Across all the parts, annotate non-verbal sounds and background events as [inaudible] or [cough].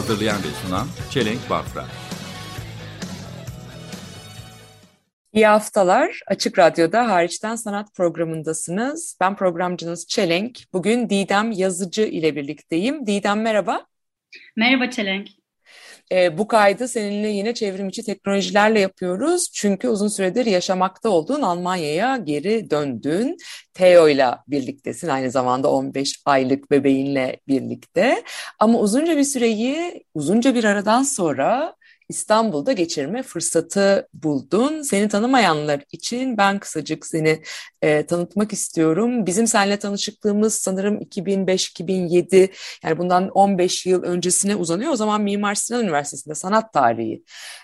Hazırlayan ve sunan Çelenk Bafra. İyi haftalar. Açık Radyo'da Hariçten Sanat programındasınız. Ben programcınız Çelenk. Bugün Didem Yazıcı ile birlikteyim. Didem merhaba. Merhaba Çelenk. Ee, bu kaydı seninle yine çevrimiçi teknolojilerle yapıyoruz. Çünkü uzun süredir yaşamakta olduğun Almanya'ya geri döndün. Theo ile birliktesin. Aynı zamanda 15 aylık bebeğinle birlikte. Ama uzunca bir süreyi, uzunca bir aradan sonra İstanbul'da geçirme fırsatı buldun. Seni tanımayanlar için ben kısacık seni e, tanıtmak istiyorum. Bizim seninle tanışıklığımız sanırım 2005-2007 yani bundan 15 yıl öncesine uzanıyor. O zaman Mimar Sinan Üniversitesi'nde sanat tarihi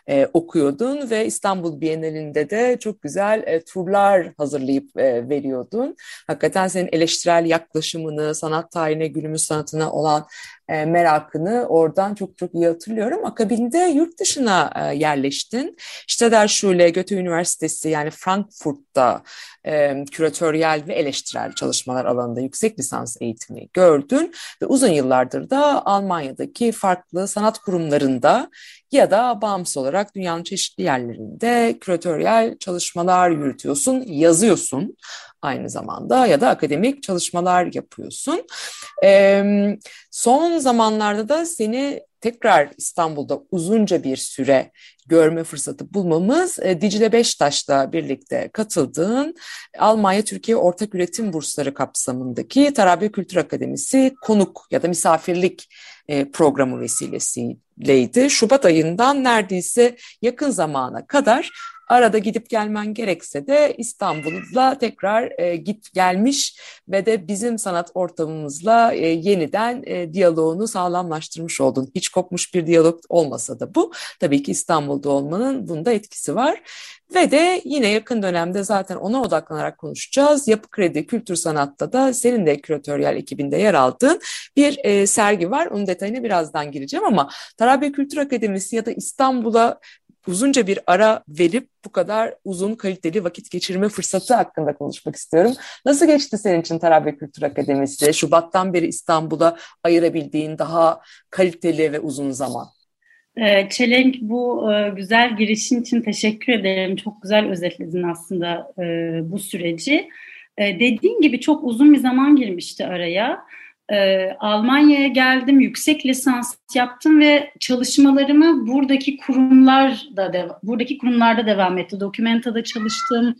e, okuyordun ve İstanbul Bienalinde de çok güzel e, turlar hazırlayıp e, veriyordun. Hakikaten senin eleştirel yaklaşımını, sanat tarihine, günümüz sanatına olan merakını oradan çok çok iyi hatırlıyorum. Akabinde yurt dışına e, yerleştin. İşte Derschule, Goethe Üniversitesi yani Frankfurt'ta e, küratöryel ve eleştirel çalışmalar alanında yüksek lisans eğitimi gördün ve uzun yıllardır da Almanya'daki farklı sanat kurumlarında ya da bağımsız olarak dünyanın çeşitli yerlerinde küratöryel çalışmalar yürütüyorsun, yazıyorsun aynı zamanda ya da akademik çalışmalar yapıyorsun. Son zamanlarda da seni tekrar İstanbul'da uzunca bir süre görme fırsatı bulmamız e, Dicle Beştaş'la birlikte katıldığın Almanya Türkiye Ortak Üretim Bursları kapsamındaki Tarabya Kültür Akademisi konuk ya da misafirlik e, programı vesilesiyleydi. Şubat ayından neredeyse yakın zamana kadar arada gidip gelmen gerekse de İstanbul'da tekrar e, git gelmiş ve de bizim sanat ortamımızla e, yeniden e, diyaloğunu sağlamlaştırmış oldun. Hiç kopmuş bir diyalog olmasa da bu. Tabii ki İstanbul'da olmanın bunda etkisi var. Ve de yine yakın dönemde zaten ona odaklanarak konuşacağız. Yapı Kredi Kültür Sanat'ta da senin de küratöryel ekibinde yer aldığın bir e, sergi var. Onun detayına birazdan gireceğim ama Tarabya Kültür Akademisi ya da İstanbul'a uzunca bir ara verip bu kadar uzun kaliteli vakit geçirme fırsatı hakkında konuşmak istiyorum. Nasıl geçti senin için Tarabya Kültür Akademisi? Şubat'tan beri İstanbul'a ayırabildiğin daha kaliteli ve uzun zaman. Çelenk bu güzel girişin için teşekkür ederim. Çok güzel özetledin aslında bu süreci. Dediğin gibi çok uzun bir zaman girmişti araya. Almanya'ya geldim, yüksek lisans yaptım ve çalışmalarımı buradaki kurumlarda buradaki kurumlarda devam etti. Dokumenta'da çalıştım,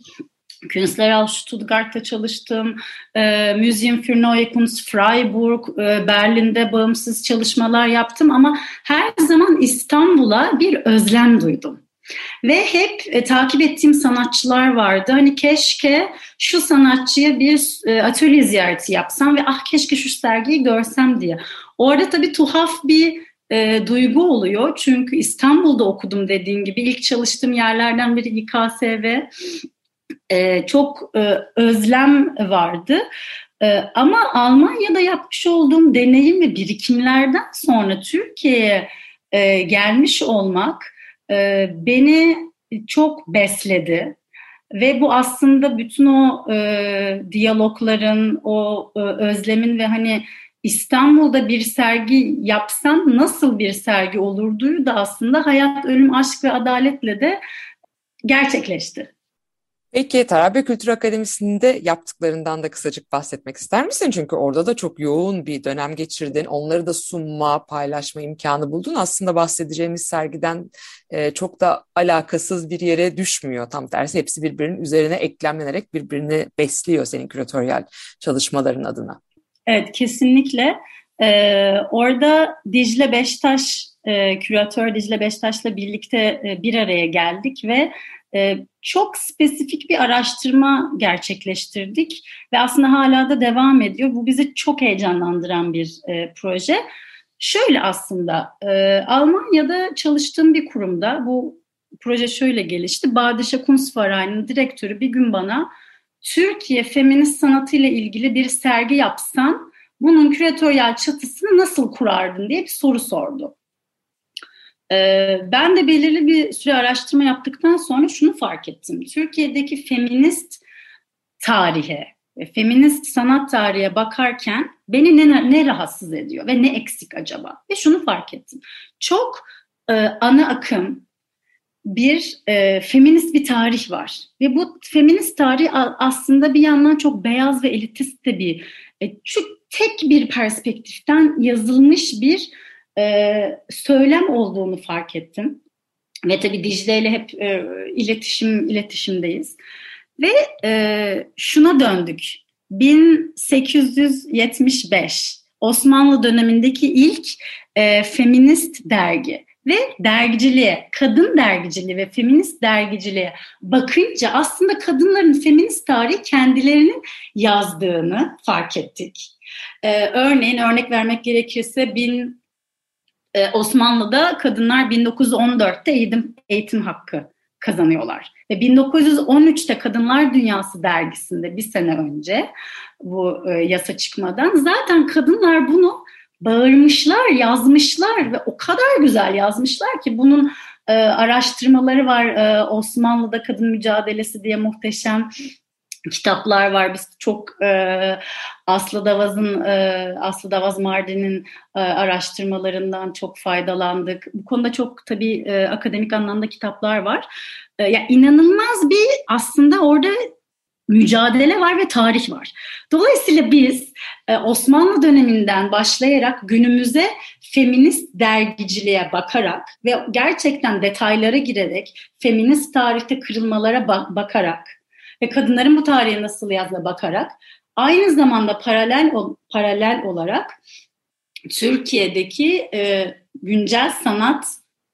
Künstler Stuttgart'ta çalıştım, e, Museum für Neue Kunst Freiburg, e, Berlin'de bağımsız çalışmalar yaptım ama her zaman İstanbul'a bir özlem duydum. Ve hep e, takip ettiğim sanatçılar vardı. Hani keşke şu sanatçıya bir e, atölye ziyareti yapsam ve ah keşke şu sergiyi görsem diye. Orada tabii tuhaf bir e, duygu oluyor. Çünkü İstanbul'da okudum dediğim gibi. ilk çalıştığım yerlerden biri İKSV e, çok e, özlem vardı. E, ama Almanya'da yapmış olduğum deneyim ve birikimlerden sonra Türkiye'ye e, gelmiş olmak e, beni çok besledi. Ve bu aslında bütün o e, diyalogların, o e, özlemin ve hani İstanbul'da bir sergi yapsam nasıl bir sergi olurduyu da aslında hayat, ölüm, aşk ve adaletle de gerçekleşti. Peki Tarabya Kültür Akademisi'nde yaptıklarından da kısacık bahsetmek ister misin? Çünkü orada da çok yoğun bir dönem geçirdin. Onları da sunma, paylaşma imkanı buldun. Aslında bahsedeceğimiz sergiden e, çok da alakasız bir yere düşmüyor. Tam tersi hepsi birbirinin üzerine eklemlenerek birbirini besliyor senin küratöryel çalışmaların adına. Evet kesinlikle. Ee, orada Dicle Beştaş, e, küratör Dicle Beştaş'la birlikte e, bir araya geldik ve çok spesifik bir araştırma gerçekleştirdik ve aslında hala da devam ediyor. Bu bizi çok heyecanlandıran bir e, proje. Şöyle aslında e, Almanya'da çalıştığım bir kurumda bu proje şöyle gelişti. Badişe Kunstverein'in direktörü bir gün bana Türkiye feminist sanatı ile ilgili bir sergi yapsan bunun küratöryel çatısını nasıl kurardın diye bir soru sordu. Ben de belirli bir süre araştırma yaptıktan sonra şunu fark ettim. Türkiye'deki feminist tarihe, feminist sanat tarihe bakarken beni ne, ne rahatsız ediyor ve ne eksik acaba? Ve şunu fark ettim. Çok e, ana akım bir e, feminist bir tarih var. Ve bu feminist tarih aslında bir yandan çok beyaz ve elitist de bir, e, şu tek bir perspektiften yazılmış bir e, söylem olduğunu fark ettim. Ve tabii Dicle ile hep e, iletişim iletişimdeyiz. Ve e, şuna döndük. 1875 Osmanlı dönemindeki ilk e, feminist dergi ve dergiciliğe, kadın dergiciliği ve feminist dergiciliğe bakınca aslında kadınların feminist tarihi kendilerinin yazdığını fark ettik. Ee, örneğin örnek vermek gerekirse bin, e, Osmanlı'da kadınlar 1914'te eğitim, eğitim hakkı kazanıyorlar. Ve 1913'te Kadınlar Dünyası dergisinde bir sene önce bu e, yasa çıkmadan zaten kadınlar bunu bağırmışlar, yazmışlar ve o kadar güzel yazmışlar ki bunun e, araştırmaları var. E, Osmanlı'da kadın mücadelesi diye muhteşem kitaplar var. Biz çok e, Aslı Davaz'ın e, Aslı Davaz Mardin'in e, araştırmalarından çok faydalandık. Bu konuda çok tabii e, akademik anlamda kitaplar var. E, ya inanılmaz bir aslında orada mücadele var ve tarih var. Dolayısıyla biz e, Osmanlı döneminden başlayarak günümüze feminist dergiciliğe bakarak ve gerçekten detaylara girerek feminist tarihte kırılmalara bakarak ve kadınların bu tarihe nasıl yazdığına bakarak aynı zamanda paralel paralel olarak Türkiye'deki e, güncel sanat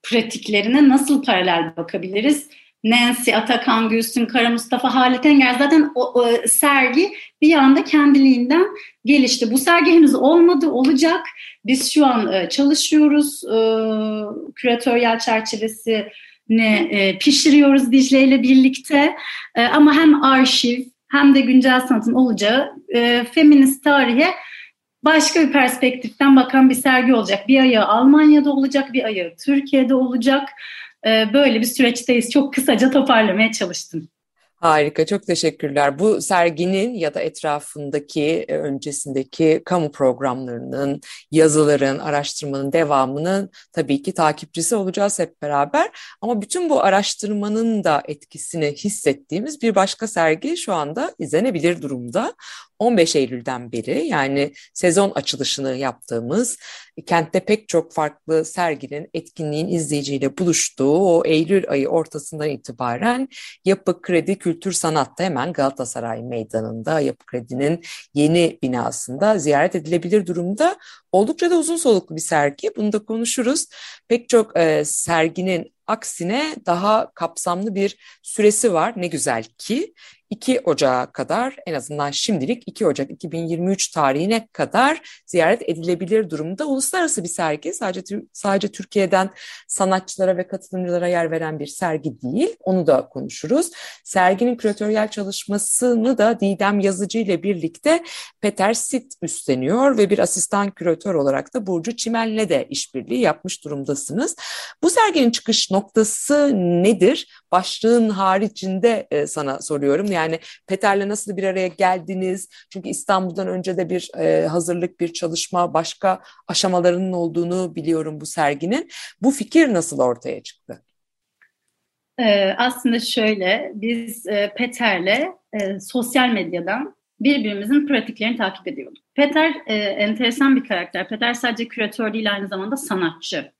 pratiklerine nasıl paralel bakabiliriz? Nancy, Atakan Gülsün, Kara Mustafa, Halit Enger zaten o, o sergi bir anda kendiliğinden gelişti. Bu sergi henüz olmadı, olacak. Biz şu an e, çalışıyoruz. E, küratöryel çerçevesi ne e, pişiriyoruz Dicle ile birlikte. E, ama hem arşiv hem de güncel sanatın olacağı e, feminist tarihe başka bir perspektiften bakan bir sergi olacak. Bir ayağı Almanya'da olacak, bir ayağı Türkiye'de olacak. Böyle bir süreçteyiz. Çok kısaca toparlamaya çalıştım. Harika, çok teşekkürler. Bu serginin ya da etrafındaki, e, öncesindeki kamu programlarının, yazıların, araştırmanın devamının tabii ki takipçisi olacağız hep beraber. Ama bütün bu araştırmanın da etkisini hissettiğimiz bir başka sergi şu anda izlenebilir durumda. 15 Eylül'den beri yani sezon açılışını yaptığımız kentte pek çok farklı serginin, etkinliğin izleyiciyle buluştuğu o Eylül ayı ortasından itibaren Yapı Kredi Kültür Sanat'ta hemen Galatasaray Meydanı'nda Yapı Kredi'nin yeni binasında ziyaret edilebilir durumda. Oldukça da uzun soluklu bir sergi. Bunu da konuşuruz. Pek çok e, serginin aksine daha kapsamlı bir süresi var. Ne güzel ki 2 Ocak'a kadar en azından şimdilik 2 Ocak 2023 tarihine kadar ziyaret edilebilir durumda. Uluslararası bir sergi sadece sadece Türkiye'den sanatçılara ve katılımcılara yer veren bir sergi değil. Onu da konuşuruz. Serginin küratöryel çalışmasını da Didem Yazıcı ile birlikte Peter Sit üstleniyor ve bir asistan küratör olarak da Burcu Çimel'le de işbirliği yapmış durumdasınız. Bu serginin çıkış noktası nedir? Başlığın haricinde e, sana soruyorum. Yani Peter'le nasıl bir araya geldiniz? Çünkü İstanbul'dan önce de bir e, hazırlık, bir çalışma, başka aşamalarının olduğunu biliyorum bu serginin. Bu fikir nasıl ortaya çıktı? Ee, aslında şöyle, biz e, Peter'le e, sosyal medyadan birbirimizin pratiklerini takip ediyorduk. Peter e, enteresan bir karakter. Peter sadece küratör değil aynı zamanda sanatçı.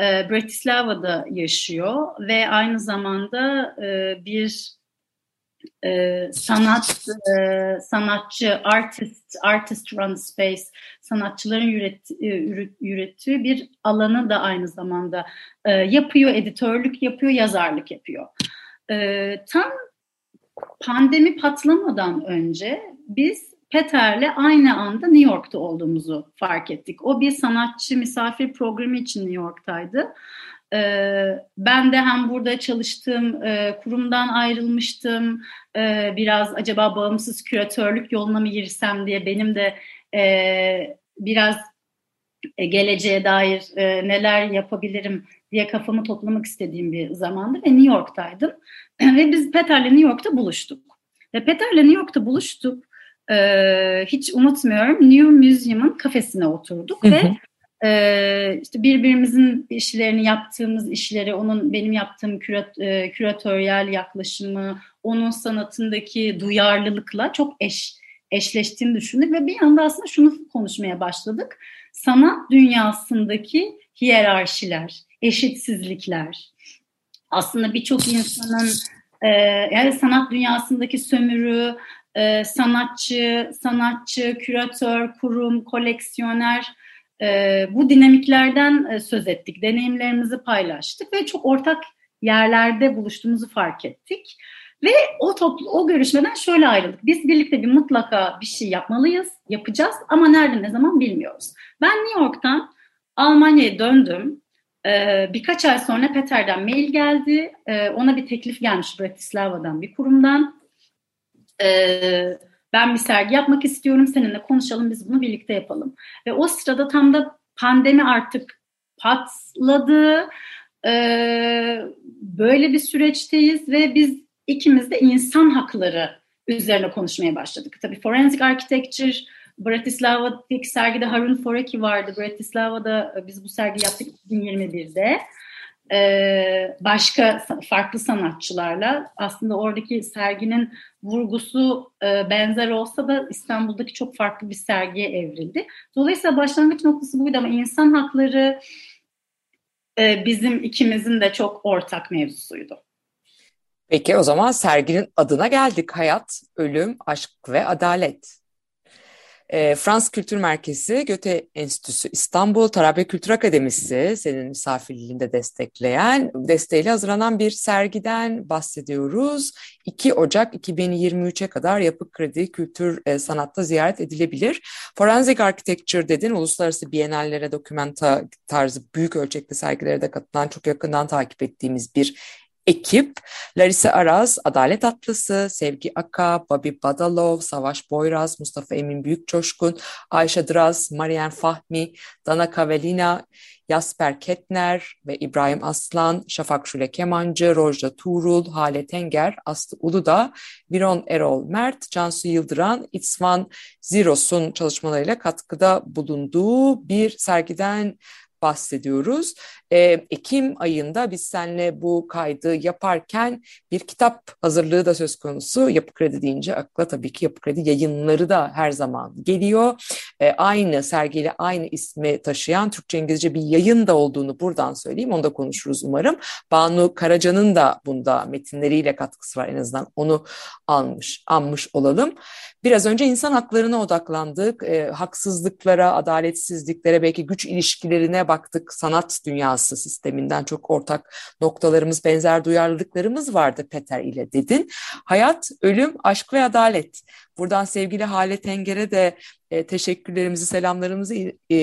E, Bratislava'da yaşıyor ve aynı zamanda e, bir e, sanat sanatçı artist artist run space sanatçıların üret, ürettiği bir alanı da aynı zamanda yapıyor editörlük yapıyor yazarlık yapıyor. Tam pandemi patlamadan önce biz Peter'le aynı anda New York'ta olduğumuzu fark ettik. O bir sanatçı misafir programı için New York'taydı. Ee, ben de hem burada çalıştığım e, kurumdan ayrılmıştım. Ee, biraz acaba bağımsız küratörlük yoluna mı girsem diye benim de e, biraz e, geleceğe dair neler yapabilirim diye kafamı toplamak istediğim bir zamandı ve New York'taydım. [clears throat] ve biz Peter'le New York'ta buluştuk. Ve Peter'le New York'ta buluştuk. Ee, hiç unutmuyorum New Museum'ın kafesine oturduk Hı hı. ve e, işte birbirimizin işlerini yaptığımız işleri, onun benim yaptığım kürat, e, küratöryel yaklaşımı, onun sanatındaki duyarlılıkla çok eş eşleştiğini düşündük ve bir anda aslında şunu konuşmaya başladık. Sanat dünyasındaki hiyerarşiler, eşitsizlikler. Aslında birçok insanın e, yani sanat dünyasındaki sömürü, e, sanatçı, sanatçı, küratör, kurum, koleksiyoner e, bu dinamiklerden e, söz ettik, deneyimlerimizi paylaştık ve çok ortak yerlerde buluştuğumuzu fark ettik. Ve o toplu, o görüşmeden şöyle ayrıldık. Biz birlikte bir mutlaka bir şey yapmalıyız, yapacağız ama nerede ne zaman bilmiyoruz. Ben New York'tan Almanya'ya döndüm. Ee, birkaç ay sonra Peter'den mail geldi. Ee, ona bir teklif gelmiş Bratislava'dan bir kurumdan. Ee, ben bir sergi yapmak istiyorum, seninle konuşalım, biz bunu birlikte yapalım. Ve o sırada tam da pandemi artık patladı. Ee, böyle bir süreçteyiz ve biz ikimiz de insan hakları üzerine konuşmaya başladık. Tabii Forensic Architecture, Bratislava'daki sergide Harun Foreki vardı. Bratislava'da e, biz bu sergi yaptık 2021'de. Ee, başka farklı sanatçılarla aslında oradaki serginin vurgusu e, benzer olsa da İstanbul'daki çok farklı bir sergiye evrildi. Dolayısıyla başlangıç noktası buydu ama insan hakları e, bizim ikimizin de çok ortak mevzusuydu. Peki o zaman serginin adına geldik. Hayat, ölüm, aşk ve adalet. E, Frans Kültür Merkezi, Göte Enstitüsü İstanbul, Tarabya Kültür Akademisi senin misafirliğinde destekleyen, desteğiyle hazırlanan bir sergiden bahsediyoruz. 2 Ocak 2023'e kadar Yapı Kredi Kültür e, Sanat'ta ziyaret edilebilir. Forensic Architecture dedin, uluslararası bienallere, dokumenta tarzı büyük ölçekli sergilere de katılan çok yakından takip ettiğimiz bir ekip Larissa Araz, Adalet Atlısı, Sevgi Aka, Babi Badalov, Savaş Boyraz, Mustafa Emin Büyükçoşkun, Ayşe Draz, Marian Fahmi, Dana Kavelina, Jasper Ketner ve İbrahim Aslan, Şafak Şule Kemancı, Rojda Tuğrul, Hale Tenger, Aslı Uludağ, Viron Erol Mert, Cansu Yıldıran, İtsvan Ziros'un çalışmalarıyla katkıda bulunduğu bir sergiden bahsediyoruz. E, Ekim ayında biz seninle bu kaydı yaparken bir kitap hazırlığı da söz konusu. Yapı Kredi deyince akla tabii ki Yapı Kredi yayınları da her zaman geliyor. E, aynı sergiyle aynı ismi taşıyan Türkçe İngilizce bir yayın da olduğunu buradan söyleyeyim. Onu da konuşuruz umarım. Banu Karaca'nın da bunda metinleriyle katkısı var en azından onu almış, anmış olalım. Biraz önce insan haklarına odaklandık. E, haksızlıklara, adaletsizliklere, belki güç ilişkilerine baktık. Sanat dünyası sisteminden çok ortak noktalarımız, benzer duyarlılıklarımız vardı Peter ile dedin. Hayat, ölüm, aşk ve adalet. Buradan sevgili Hale Tenger'e de e, teşekkürlerimizi, selamlarımızı e,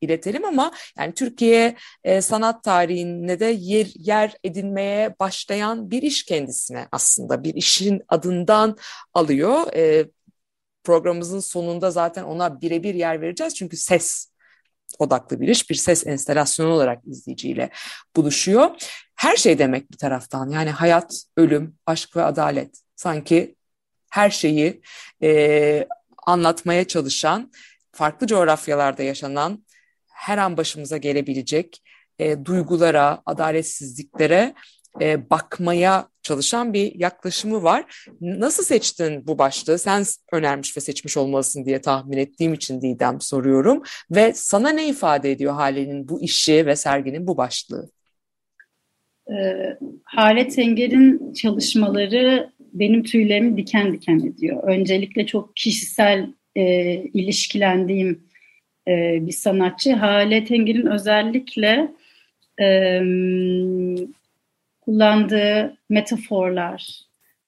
iletelim ama yani Türkiye e, sanat tarihinde de yer, yer edinmeye başlayan bir iş kendisine aslında bir işin adından alıyor. E, programımızın sonunda zaten ona birebir yer vereceğiz çünkü ses odaklı bir iş, bir ses enstalasyonu olarak izleyiciyle buluşuyor. Her şey demek bir taraftan yani hayat, ölüm, aşk ve adalet sanki her şeyi e, anlatmaya çalışan, farklı coğrafyalarda yaşanan, her an başımıza gelebilecek e, duygulara, adaletsizliklere e, bakmaya çalışan bir yaklaşımı var. Nasıl seçtin bu başlığı? Sen önermiş ve seçmiş olmalısın diye tahmin ettiğim için Didem soruyorum. Ve sana ne ifade ediyor Hale'nin bu işi ve serginin bu başlığı? E, Hale Tenger'in çalışmaları benim tüylerimi diken diken ediyor. Öncelikle çok kişisel e, ilişkilendiğim e, bir sanatçı. Hale Tenger'in özellikle e, kullandığı metaforlar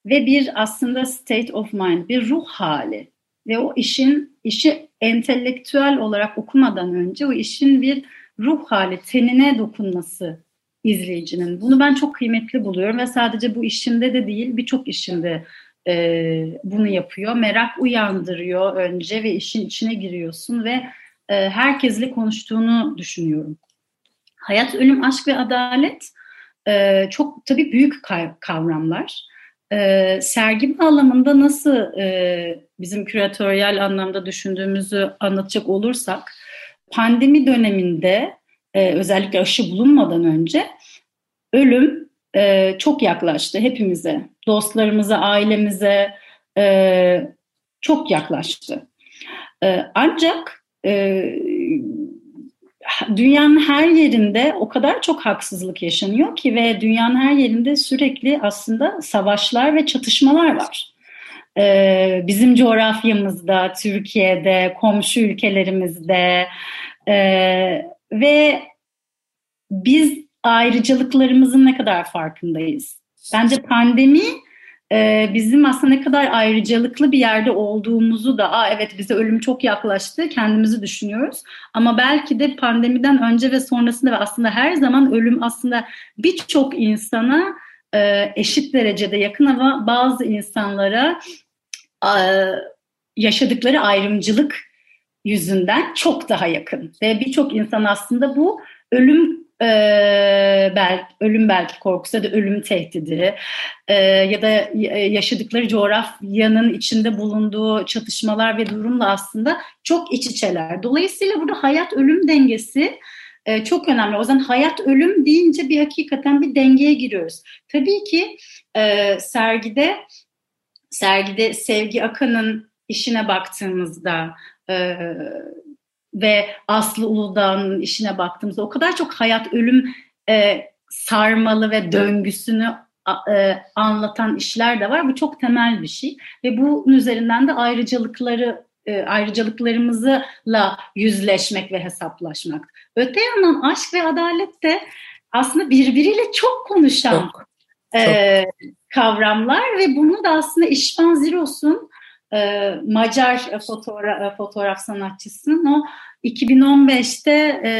ve bir aslında state of mind, bir ruh hali ve o işin işi entelektüel olarak okumadan önce o işin bir ruh hali, tenine dokunması izleyicinin. Bunu ben çok kıymetli buluyorum ve sadece bu işinde de değil birçok işinde e, bunu yapıyor. Merak uyandırıyor önce ve işin içine giriyorsun ve e, herkesle konuştuğunu düşünüyorum. Hayat, ölüm, aşk ve adalet e, çok tabii büyük kavramlar. E, sergi bağlamında nasıl e, bizim küratöryel anlamda düşündüğümüzü anlatacak olursak, pandemi döneminde e, özellikle aşı bulunmadan önce ölüm e, çok yaklaştı hepimize, dostlarımıza, ailemize e, çok yaklaştı. E, ancak e, dünyanın her yerinde o kadar çok haksızlık yaşanıyor ki ve dünyanın her yerinde sürekli aslında savaşlar ve çatışmalar var. Ee, bizim coğrafyamızda, Türkiye'de, komşu ülkelerimizde e, ve biz ayrıcalıklarımızın ne kadar farkındayız? Bence pandemi e, bizim aslında ne kadar ayrıcalıklı bir yerde olduğumuzu da, Aa, evet bize ölüm çok yaklaştı, kendimizi düşünüyoruz. Ama belki de pandemiden önce ve sonrasında ve aslında her zaman ölüm aslında birçok insana e, eşit derecede yakın ama bazı insanlara yaşadıkları ayrımcılık yüzünden çok daha yakın. Ve birçok insan aslında bu ölüm e, belki ölüm belki korkusu ya da ölüm tehdidi e, ya da yaşadıkları coğrafyanın içinde bulunduğu çatışmalar ve durumla aslında çok iç içeler. Dolayısıyla burada hayat ölüm dengesi e, çok önemli. O zaman hayat ölüm deyince bir hakikaten bir dengeye giriyoruz. Tabii ki e, sergide sergide Sevgi Akan'ın işine baktığımızda e, ve Aslı Uludağ'ın işine baktığımızda o kadar çok hayat ölüm e, sarmalı ve döngüsünü e, anlatan işler de var. Bu çok temel bir şey ve bunun üzerinden de ayrıcalıkları e, ayrıcalıklarımızla yüzleşmek ve hesaplaşmak. Öte yandan aşk ve adalet de aslında birbiriyle çok konuşan çok, e, kavramlar ve bunu da aslında İşvan Ziros'un e, Macar fotoğraf, fotoğraf sanatçısının o 2015'te e,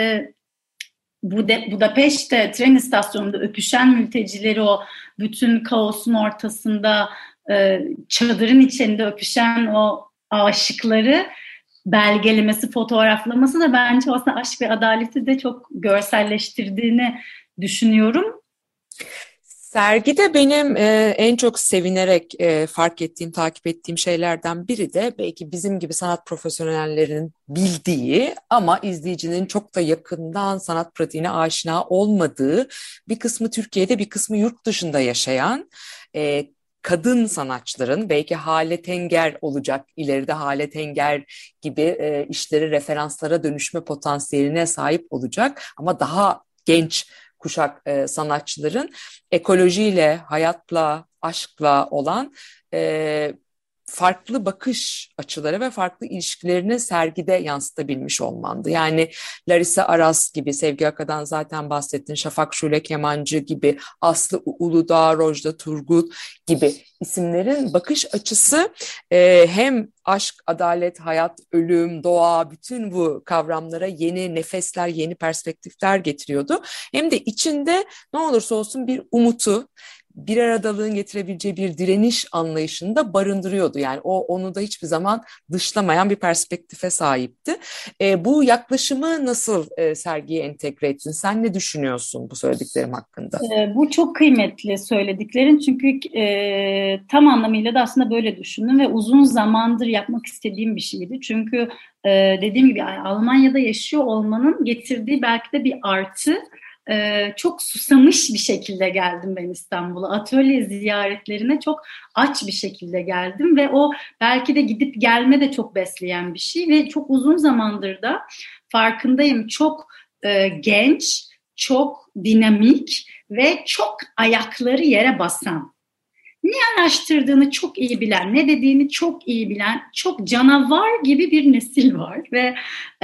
Buda, Budapeşte tren istasyonunda öpüşen mültecileri o bütün kaosun ortasında e, çadırın içinde öpüşen o aşıkları belgelemesi, fotoğraflaması da bence aslında aşk ve adaleti de çok görselleştirdiğini düşünüyorum. Sergide benim e, en çok sevinerek e, fark ettiğim, takip ettiğim şeylerden biri de belki bizim gibi sanat profesyonellerinin bildiği ama izleyicinin çok da yakından sanat pratiğine aşina olmadığı bir kısmı Türkiye'de bir kısmı yurt dışında yaşayan e, kadın sanatçıların belki Hale Tenger olacak ileride Hale Tenger gibi e, işleri referanslara dönüşme potansiyeline sahip olacak ama daha genç kuşak e, sanatçıların ekolojiyle, hayatla, aşkla olan e, farklı bakış açıları ve farklı ilişkilerini sergide yansıtabilmiş olmandı. Yani Larissa Aras gibi, Sevgi Aka'dan zaten bahsettin, Şafak Şule Kemancı gibi, Aslı Uludağ, Rojda Turgut gibi isimlerin bakış açısı e, hem aşk, adalet, hayat, ölüm, doğa bütün bu kavramlara yeni nefesler, yeni perspektifler getiriyordu. Hem de içinde ne olursa olsun bir umutu, bir aradalığın getirebileceği bir direniş anlayışını da barındırıyordu. Yani o onu da hiçbir zaman dışlamayan bir perspektife sahipti. E, bu yaklaşımı nasıl e, sergiye entegre ettin? Sen ne düşünüyorsun bu söylediklerim hakkında? E, bu çok kıymetli söylediklerin çünkü e, tam anlamıyla da aslında böyle düşündüm ve uzun zamandır yapmak istediğim bir şeydi. Çünkü e, dediğim gibi Almanya'da yaşıyor olmanın getirdiği belki de bir artı e, çok susamış bir şekilde geldim ben İstanbul'a. Atölye ziyaretlerine çok aç bir şekilde geldim ve o belki de gidip gelme de çok besleyen bir şey ve çok uzun zamandır da farkındayım çok e, genç, çok dinamik ve çok ayakları yere basan ne araştırdığını çok iyi bilen, ne dediğini çok iyi bilen, çok canavar gibi bir nesil var ve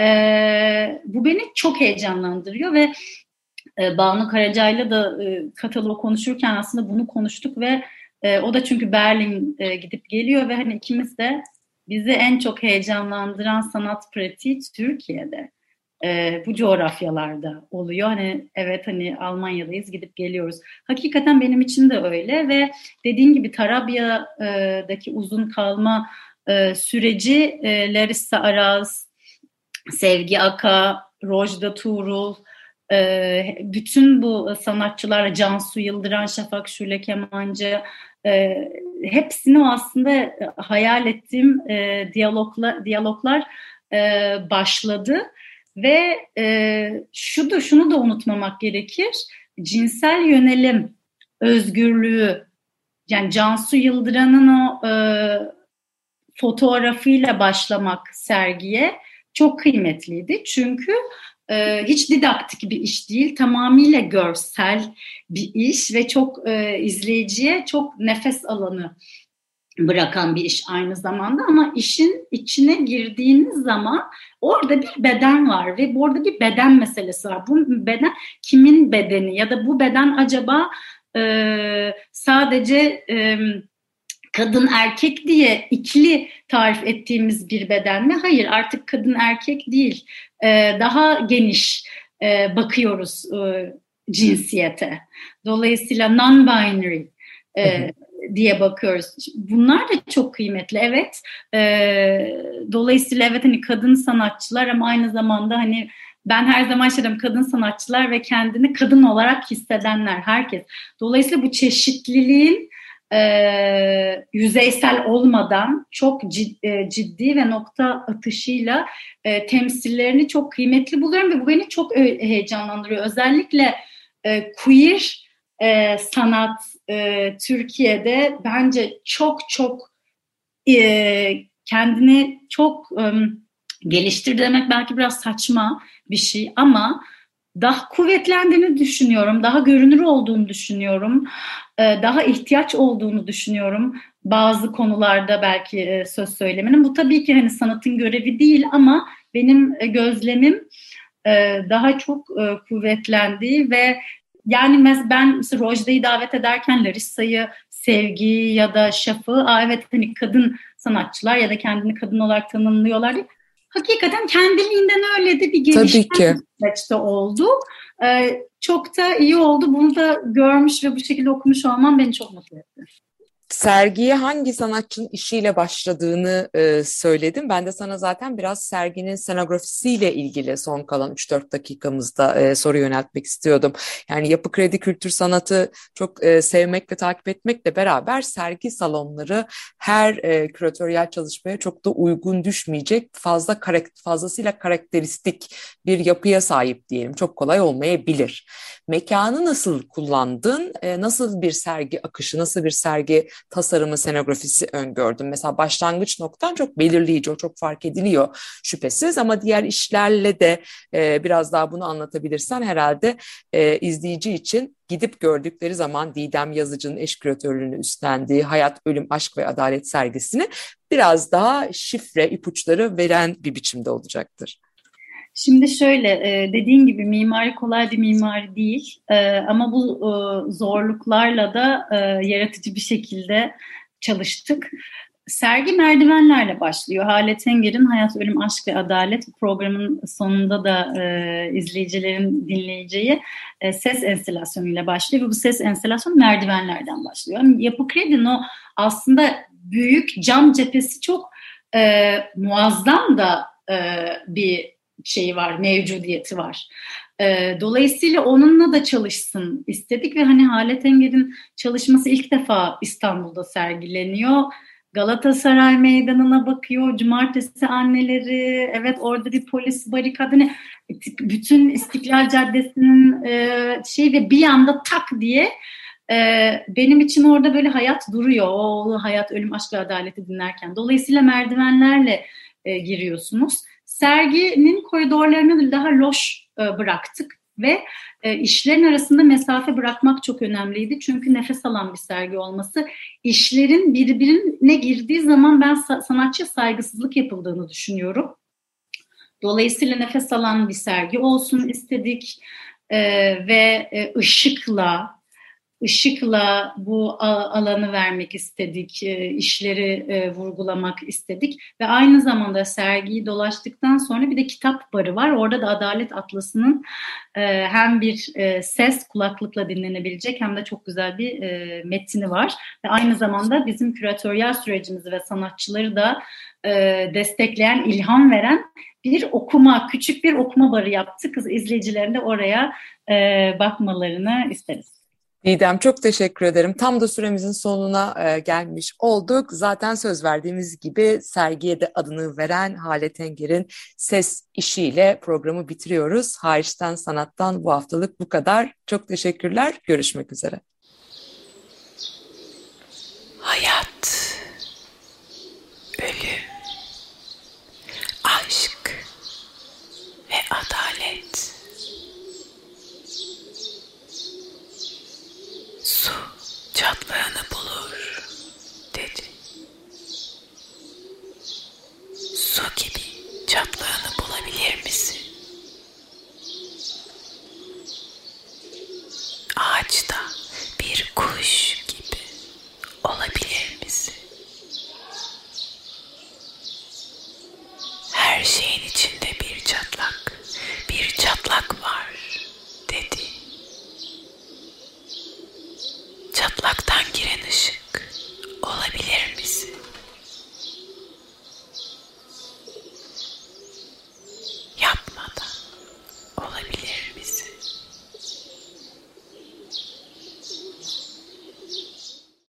e, bu beni çok heyecanlandırıyor ve e, Banu Karaca'yla da e, kataloğu konuşurken aslında bunu konuştuk ve e, o da çünkü Berlin e, gidip geliyor ve hani ikimiz de bizi en çok heyecanlandıran sanat pratiği Türkiye'de. E, bu coğrafyalarda oluyor. Hani evet hani Almanya'dayız gidip geliyoruz. Hakikaten benim için de öyle ve dediğin gibi Tarabya'daki uzun kalma e, süreci e, Larissa Araz, Sevgi Aka, Rojda Tuğrul, bütün bu sanatçılar Cansu Yıldıran, Şafak Şule Kemancı hepsini aslında hayal ettiğim diyalogla, diyaloglar başladı ve e, şu da şunu da unutmamak gerekir cinsel yönelim özgürlüğü yani Cansu Yıldıran'ın o e, fotoğrafıyla başlamak sergiye çok kıymetliydi. Çünkü e, hiç didaktik bir iş değil, tamamıyla görsel bir iş ve çok e, izleyiciye çok nefes alanı bırakan bir iş aynı zamanda ama işin içine girdiğiniz zaman orada bir beden var ve orada bir beden meselesi var. Bu beden kimin bedeni ya da bu beden acaba e, sadece e, kadın erkek diye ikili tarif ettiğimiz bir beden mi? Hayır artık kadın erkek değil. Ee, daha geniş e, bakıyoruz e, cinsiyete. Dolayısıyla non-binary e, diye bakıyoruz. Bunlar da çok kıymetli evet. E, dolayısıyla evet hani kadın sanatçılar ama aynı zamanda hani ben her zaman şey diyorum kadın sanatçılar ve kendini kadın olarak hissedenler herkes. Dolayısıyla bu çeşitliliğin e, yüzeysel olmadan çok ciddi, e, ciddi ve nokta atışıyla e, temsillerini çok kıymetli buluyorum ve bu beni çok heyecanlandırıyor. Özellikle e, queer e, sanat e, Türkiye'de bence çok çok e, kendini çok e, geliştir demek belki biraz saçma bir şey ama daha kuvvetlendiğini düşünüyorum, daha görünür olduğunu düşünüyorum, e, daha ihtiyaç olduğunu düşünüyorum bazı konularda belki e, söz söylemenin. Bu tabii ki hani sanatın görevi değil ama benim e, gözlemim daha çok kuvvetlendiği ve yani ben mesela Rojda'yı davet ederken Larissa'yı, Sevgi ya da Şaf'ı, Aa evet hani kadın sanatçılar ya da kendini kadın olarak tanımlıyorlar diye hakikaten kendiliğinden öyle de bir gelişme süreçte oldu. Ee, çok da iyi oldu. Bunu da görmüş ve bu şekilde okumuş olmam beni çok mutlu etti sergiye hangi sanatçının işiyle başladığını e, söyledim. Ben de sana zaten biraz serginin scenografisiyle ilgili son kalan 3-4 dakikamızda e, soru yöneltmek istiyordum. Yani yapı kredi kültür sanatı çok e, sevmek ve takip etmekle beraber sergi salonları her e, küratöryel çalışmaya çok da uygun düşmeyecek fazla karakter, fazlasıyla karakteristik bir yapıya sahip diyelim. Çok kolay olmayabilir. Mekanı nasıl kullandın? E, nasıl bir sergi akışı, nasıl bir sergi tasarımı, senografisi öngördüm. Mesela başlangıç noktan çok belirleyici, o çok fark ediliyor şüphesiz ama diğer işlerle de e, biraz daha bunu anlatabilirsen herhalde e, izleyici için gidip gördükleri zaman Didem Yazıcı'nın eş küratörlüğünü üstlendiği Hayat, Ölüm, Aşk ve Adalet sergisini biraz daha şifre, ipuçları veren bir biçimde olacaktır. Şimdi şöyle e, dediğin gibi mimari kolay bir mimari değil e, ama bu e, zorluklarla da yaratıcı bir şekilde çalıştık. Sergi merdivenlerle başlıyor. Halet Enger'in Hayat, Ölüm, Aşk ve Adalet programın sonunda da e, izleyicilerin dinleyeceği e, ses enstelasyonuyla başlıyor. Ve bu ses enstelasyonu merdivenlerden başlıyor. Yani Yapı Kredi'nin o aslında büyük cam cephesi çok e, muazzam da e, bir şeyi var, mevcudiyeti var. E, dolayısıyla onunla da çalışsın istedik ve hani Halet Enger'in çalışması ilk defa İstanbul'da sergileniyor. Galatasaray Meydanı'na bakıyor, cumartesi anneleri, evet orada bir polis barikadını, hani bütün İstiklal Caddesi'nin e, şey ve bir anda tak diye e, benim için orada böyle hayat duruyor. O hayat, ölüm, aşk ve adaleti dinlerken. Dolayısıyla merdivenlerle e, giriyorsunuz serginin koridorlarını daha loş e, bıraktık ve e, işlerin arasında mesafe bırakmak çok önemliydi. Çünkü nefes alan bir sergi olması. işlerin birbirine girdiği zaman ben sanatçı saygısızlık yapıldığını düşünüyorum. Dolayısıyla nefes alan bir sergi olsun istedik e, ve e, ışıkla, ışıkla bu alanı vermek istedik, e, işleri e, vurgulamak istedik ve aynı zamanda sergiyi dolaştıktan sonra bir de kitap barı var. Orada da Adalet Atlası'nın e, hem bir ses kulaklıkla dinlenebilecek hem de çok güzel bir metni var ve aynı zamanda bizim küratöryel sürecimizi ve sanatçıları da destekleyen, ilham veren bir okuma, küçük bir okuma barı yaptık. Kız izleyicilerin de oraya bakmalarını isteriz. Didem çok teşekkür ederim. Tam da süremizin sonuna e, gelmiş olduk. Zaten söz verdiğimiz gibi sergiye de adını veren Hale Tenger'in ses işiyle programı bitiriyoruz. Hariçten sanattan bu haftalık bu kadar. Çok teşekkürler. Görüşmek üzere.